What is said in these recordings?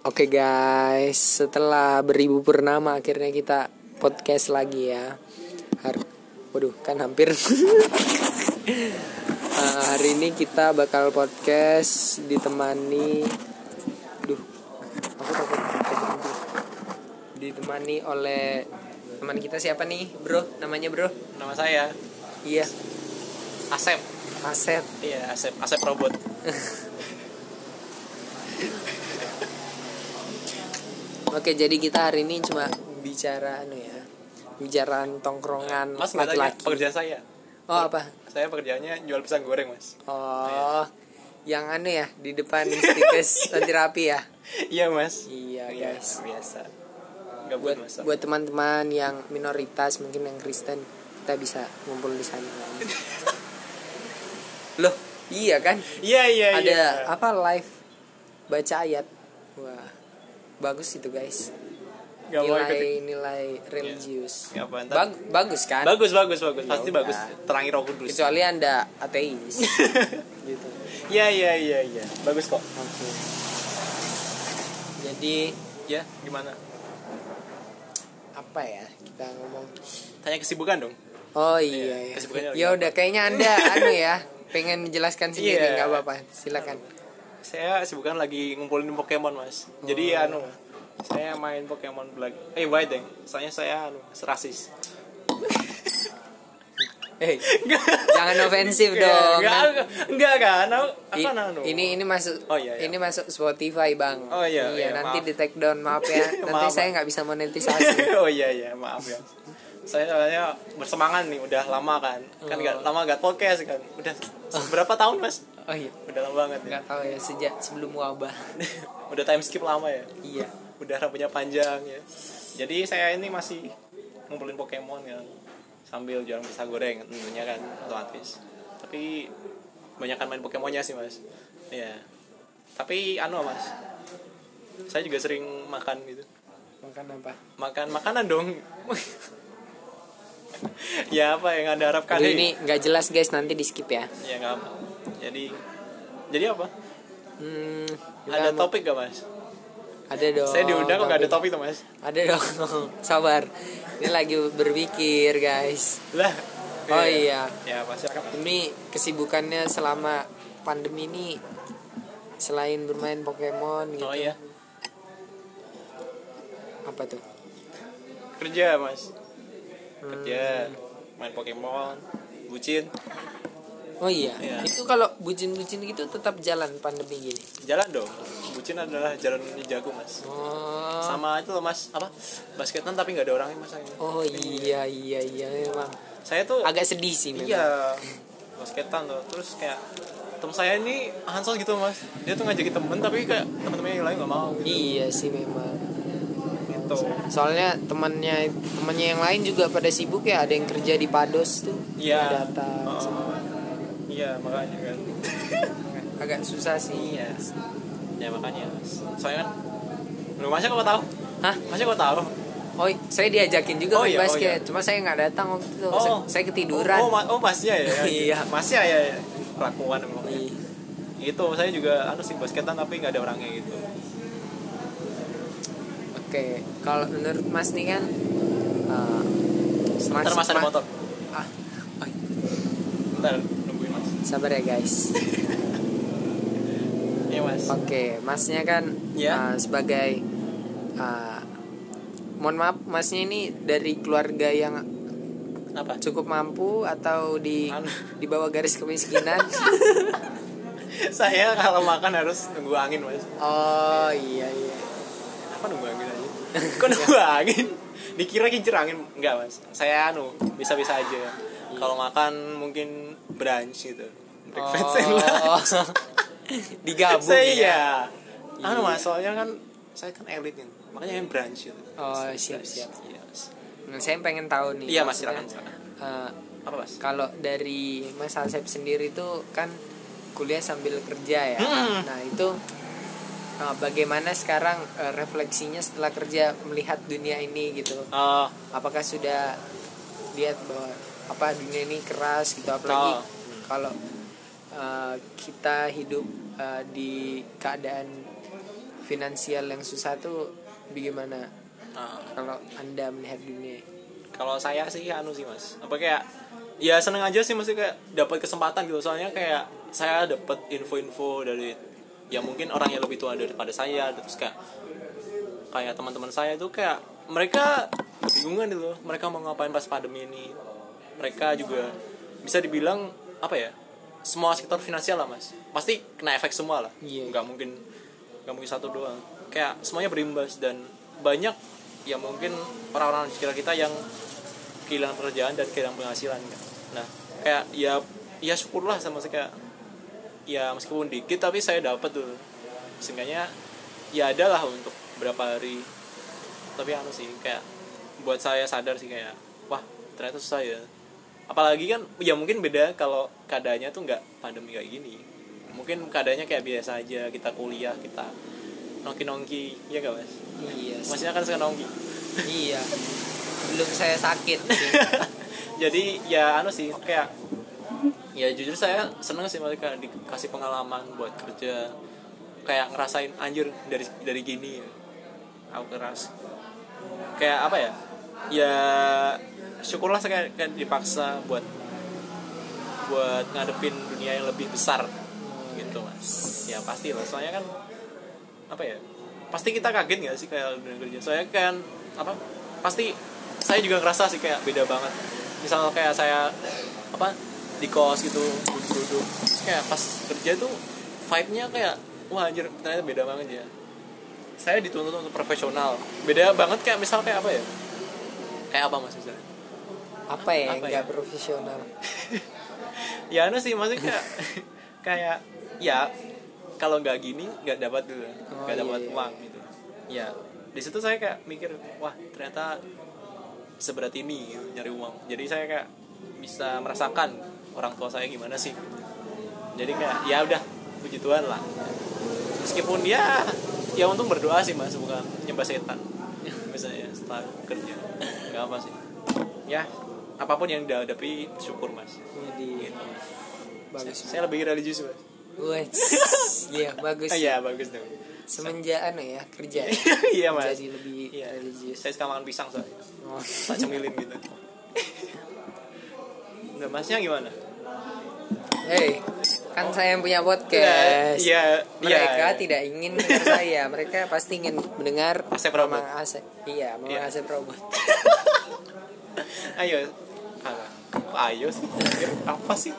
Oke guys, setelah beribu purnama akhirnya kita podcast lagi ya. Har Waduh, kan hampir. Eh, hari ini kita bakal podcast ditemani, duh, aku takut. Ditemani oleh teman kita siapa nih, bro? Namanya bro? Nama saya Iya, Asep. Asep. Iya, Asep, Asep robot. Oke, jadi kita hari ini cuma bicara anu ya, bicara tongkrongan Mas laki-laki. pekerjaan saya. Oh apa? Saya pekerjaannya jual pisang goreng, Mas. Oh, yang aneh ya di depan stikes anti rapi ya. Iya, Mas. Iya Iya, guys. biasa. Gak Buat buat Mas. buat teman-teman yang minoritas mungkin yang Kristen kita bisa ngumpul di sana. Loh, iya kan? Iya, iya, Ada iya. apa live baca ayat. Wah, bagus itu guys. Gak mau ikut. Nilai-nilai religius. Gak ntar- Bag- bagus kan? Bagus, bagus, bagus. Pasti udah. bagus. Terangi roh kudus. Kecuali anda ateis. gitu. Iya, iya, iya, iya. Bagus kok. Oke. Jadi Ya, gimana? apa ya kita ngomong? Tanya kesibukan dong. Oh Iya, iya ya. lagi Ya udah kayaknya anda anu ya pengen menjelaskan sendiri Iya. nggak apa-apa silakan. Saya kesibukan lagi ngumpulin Pokemon, Mas. Jadi Oh. anu, saya main Pokemon Black. Eh, White, deng. Soalnya saya anu, rasis. Eh jangan ofensif dong. Enggak, enggak, kan? I- Apa nanu? ini ini masuk Oh, iya, iya. ini masuk Spotify bang. Oh, iya, iya, nanti maaf. di take down maaf ya. Nanti Maaf, saya nggak bisa monetisasi. oh iya iya, maaf ya. Saya soalnya bersemangat nih, udah lama kan. Kan Oh. nggak lama gak podcast kan. Udah berapa tahun, Mas? Oh iya. Udah lama banget ya. Nggak tahu ya sejak sebelum wabah. udah time skip lama ya. iya. Udah rambutnya panjang ya. Jadi saya ini masih ngumpulin Pokemon kan. Sambil jualan pisang goreng tentunya kan otomatis. Tapi banyak kan main Pokemonnya sih, Mas. Iya. Tapi anu, Mas. Saya juga sering makan gitu. Makan apa? Makan makanan dong. ya apa yang anda harapkan ini nggak jelas guys nanti di skip ya. ya nggak apa jadi jadi apa Hmm, ada topik gak mas Ada dong. saya diundang kok gak ada topik. tuh mas Ada dong. Sabar. Ini lagi berpikir, guys. lah Oh iya. ya apa silakan Mas. Ini kesibukannya selama pandemi ini selain bermain Pokemon gitu. oh iya Apa tuh? kerja mas Hmm. kerja main Pokemon bucin Oh iya. Iya. Itu kalau bucin-bucin gitu tetap jalan pandemi gini. jalan dong bucin adalah jalan ninjaku mas Oh. sama itu loh mas apa basketan tapi nggak ada orangnya mas Oh iya iya iya memang. saya tuh Agak sedih sih memang. Iya, basketan tuh. Terus kayak temen saya ini hansos gitu mas. Dia tuh ngajakin temen tapi kayak temen-temennya yang lain nggak mau. Gitu. Iya sih memang. gitu. Soalnya temannya temannya yang lain juga pada sibuk ya, ada yang kerja di Pados tuh. Iya. nggak datang. Oh, iya makanya kan. Agak susah sih. iya. Ya makanya. Mas. Soalnya kan. Lu masnya kok tahu? Hah? Masnya kok tahu? Oh, saya diajakin juga Oh, main iya, oh, basket. iya. Cuma saya nggak datang waktu itu. Oh. Saya, saya ketiduran. Oh, oh, oh masnya ya. Iya. Masnya ya. ya. Kelakuan emang. Iya. Itu saya juga anu sih basketan tapi nggak ada orangnya gitu. Oke, kalau menurut Mas nih kan uh, Ntar mas ada Ma- motor. Ah, oh, Ntar mas. Sabar ya guys. Iya mas. Oke, Masnya kan Ya. uh, sebagai uh, mohon maaf, Masnya ini dari keluarga yang Apa? cukup mampu atau di Anu. di bawah garis kemiskinan? saya kalau makan harus nunggu angin mas. oh iya iya. apa nunggu angin aja kok nunggu angin dikira kincir angin enggak mas saya anu bisa bisa aja kalau makan mungkin brunch gitu breakfast and lunch Oh. Digabung saya ya. iya anu Iya. mas soalnya kan saya kan elit nih makanya yang brunch gitu Oh, siap, siap. mas Nah, saya pengen tahu nih. iya mas silakan silakan uh, apa mas kalau dari Mas Asep sendiri tuh kan kuliah sambil kerja ya. Hmm. Nah, itu uh, bagaimana sekarang uh, refleksinya setelah kerja melihat dunia ini gitu. oh Apakah sudah lihat bahwa apa dunia ini keras gitu. Apalagi Oh. kalau uh, kita hidup uh, di keadaan finansial yang susah tuh bagaimana? Nah, kalau anda melihat dunia. Kalau saya sih anu sih mas. Apa kayak ya seneng aja sih mesti kayak dapat kesempatan gitu. Soalnya kayak saya dapat info-info dari ya mungkin orang yang lebih tua daripada saya terus kayak kayak teman-teman saya itu kayak mereka kebingungan gitu mereka mau ngapain pas pandemi ini mereka juga bisa dibilang apa ya semua sektor finansial lah mas. Pasti kena efek semua lah. Iya. nggak mungkin nggak mungkin satu doang. Kayak semuanya berimbas dan banyak ya mungkin orang-orang di sekitar kita yang kehilangan pekerjaan dan kehilangan penghasilan kan. nah kayak ya ya syukurlah sama saya kayak ya meskipun dikit tapi saya dapat tuh. Seenggaknya ya ada lah untuk berapa hari. Tapi anu sih kayak buat saya sadar sih kayak wah ternyata susah ya apalagi kan ya mungkin beda kalau keadaannya tuh nggak pandemi kayak gini. Mungkin keadaannya kayak biasa aja kita kuliah kita nongki nongki ya gak mas? Iya sih. masnya kan suka nongki. Iya. Belum saya sakit jadi ya anu sih kayak ya jujur saya seneng sih mereka dikasih pengalaman buat kerja. Kayak ngerasain anjir dari dari gini aku keras. Kayak apa ya ya syukurlah saya kayak dipaksa buat buat ngadepin dunia yang lebih besar gitu mas. Ya pasti lah soalnya kan apa ya pasti kita kaget nggak sih kayak dunia kerja? Soalnya kan apa pasti saya juga ngerasa sih kayak beda banget. Misalnya kayak saya apa di kos gitu duduk-duduk kayak pas kerja tuh vibe-nya kayak wah anjir ternyata beda banget ya. Saya dituntut untuk profesional. Beda banget kayak misal kayak apa ya kayak apa mas misalnya apa ya Apa nggak ya? profesional. Ya anu sih maksudnya kayak kayak ya kalau nggak gini nggak dapat gitu Oh, nggak iya, dapat iya. uang gitu. Ya di situ saya kayak mikir wah ternyata seberat ini gitu, nyari uang. Jadi saya kayak bisa merasakan orang tua saya gimana sih. Jadi kayak ya udah puji Tuhan lah. Meskipun ya ya untung berdoa sih mas bukan nyembah setan misalnya setelah kerja. Nggak apa sih. Ya apa pun yang dihadapi syukur mas. Jadi gitu. bagus. Saya lebih religius mas. Iya bagus. Iya bagus dong Semenjak anu ya kerja, ya, iya mas. Jadi lebih Iya. religius. saya suka makan pisang soalnya. Oh. tak cemilin gitu. Nggak masnya gimana? Hey, kan saya yang punya podcast. iya Mereka iya. tidak ingin mendengar saya. Mereka pasti ingin mendengar Asep Robot. Mamang Asep. Iya, Mamang Iya. Asep Robot. ayo Kok ayo sih apa sih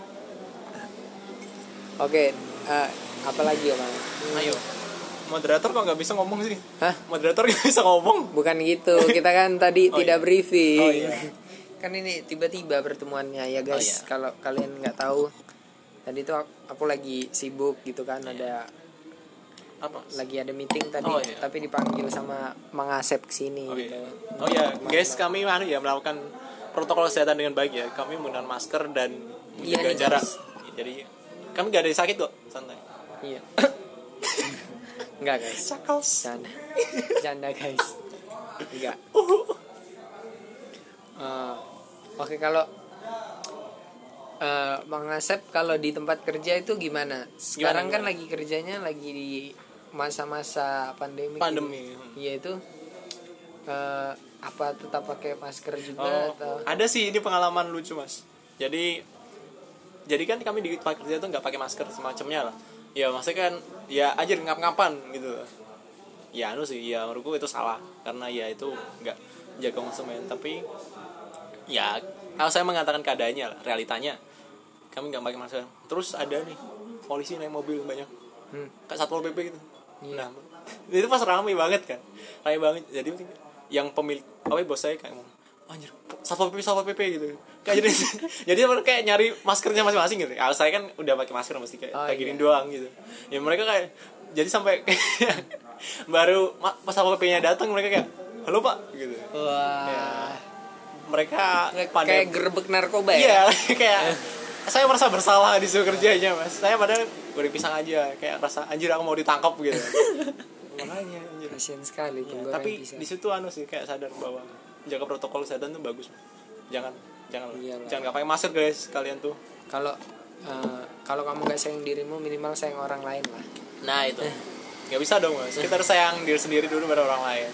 Oke, eh, apa lagi ya, Bang? ayo moderator kok nggak bisa ngomong sih Hah? moderator nggak bisa ngomong Bukan gitu. Kita kan tadi Oh, tidak iya. briefing. Oh, iya. Kan ini tiba-tiba pertemuannya ya, guys. Oh, iya. Kalau kalian nggak tahu, tadi tuh aku lagi sibuk gitu kan, ada apa lagi ada meeting tadi, Oh, iya. tapi dipanggil sama Mang Asep ke sini oh gitu. iya oh iya guys kami anu ya melakukan protokol kesehatan dengan baik ya kami menggunakan masker dan Iya menjaga jarak guys. jadi kami gak ada yang sakit kok santai Iya. Enggak guys. cakals Canda. Canda guys. Enggak. Eh, Oke kalau eh Bang Asep kalau di tempat kerja itu gimana? Sekarang Gimana, kan lagi kerjanya lagi di masa-masa pandemi. pandemi Iya itu eh apa tetap pakai masker juga Oh, atau ada sih ini pengalaman lucu mas. Jadi, jadi kan kami di tempat kerja tuh nggak pakai masker semacamnya lah. Ya maksudnya kan, ya anjir ngap-ngapan gitu. Ya anu sih, ya menurutku itu salah karena ya itu nggak jaga konsumen. Tapi ya kalau saya mengatakan keadaannya lah, realitanya kami nggak pakai masker. Terus ada nih polisi naik mobil banyak, Hmm. kayak satpol pp gitu. Iya. Nah, itu pas ramai banget kan, ramai banget. Jadi yang pemilik apa ya, bos saya kayak ngomong, anjir, satpol pp satpol pp gitu. Kayak jadi jadi mereka kayak nyari maskernya masing-masing gitu. Kalau saya kan udah pakai masker mesti kayak Oh, kayak gini iya. doang gitu. Ya mereka kayak jadi sampai baru pas satpol pp nya datang mereka kayak, halo pak gitu. wah Ya, mereka kayak pandai gerbek narkoba ya? Iya, kayak saya merasa bersalah di situ kerjanya mas. Saya padahal goreng pisang aja, kayak rasa anjir aku mau ditangkap gitu. Makanya anjir. Kasian sekali Ya, tapi pisang. di situ anu sih kayak sadar bahwa jaga protokol kesehatan tuh bagus. Jangan jangan Iyalah. jangan nggak pakai masker guys kalian tuh. kalau eh, kalau kamu nggak sayang dirimu minimal sayang orang lain lah Nah itu. nggak bisa dong mas kita harus sayang diri sendiri dulu baru orang lain